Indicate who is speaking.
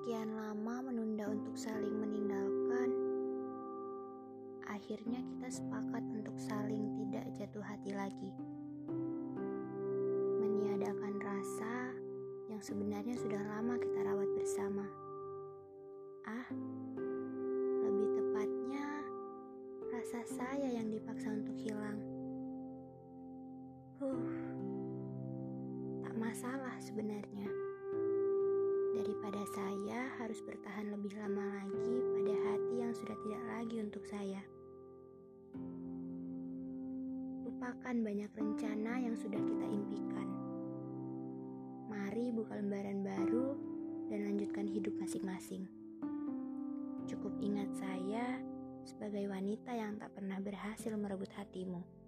Speaker 1: sekian lama menunda untuk saling meninggalkan, akhirnya kita sepakat untuk saling tidak jatuh hati lagi. Meniadakan rasa yang sebenarnya sudah lama kita rawat bersama. Ah, lebih tepatnya rasa saya yang dipaksa untuk hilang. Huh, tak masalah sebenarnya. Daripada saya harus bertahan lebih lama lagi pada hati yang sudah tidak lagi untuk saya. Lupakan banyak rencana yang sudah kita impikan. Mari buka lembaran baru dan lanjutkan hidup masing-masing. Cukup ingat saya sebagai wanita yang tak pernah berhasil merebut hatimu.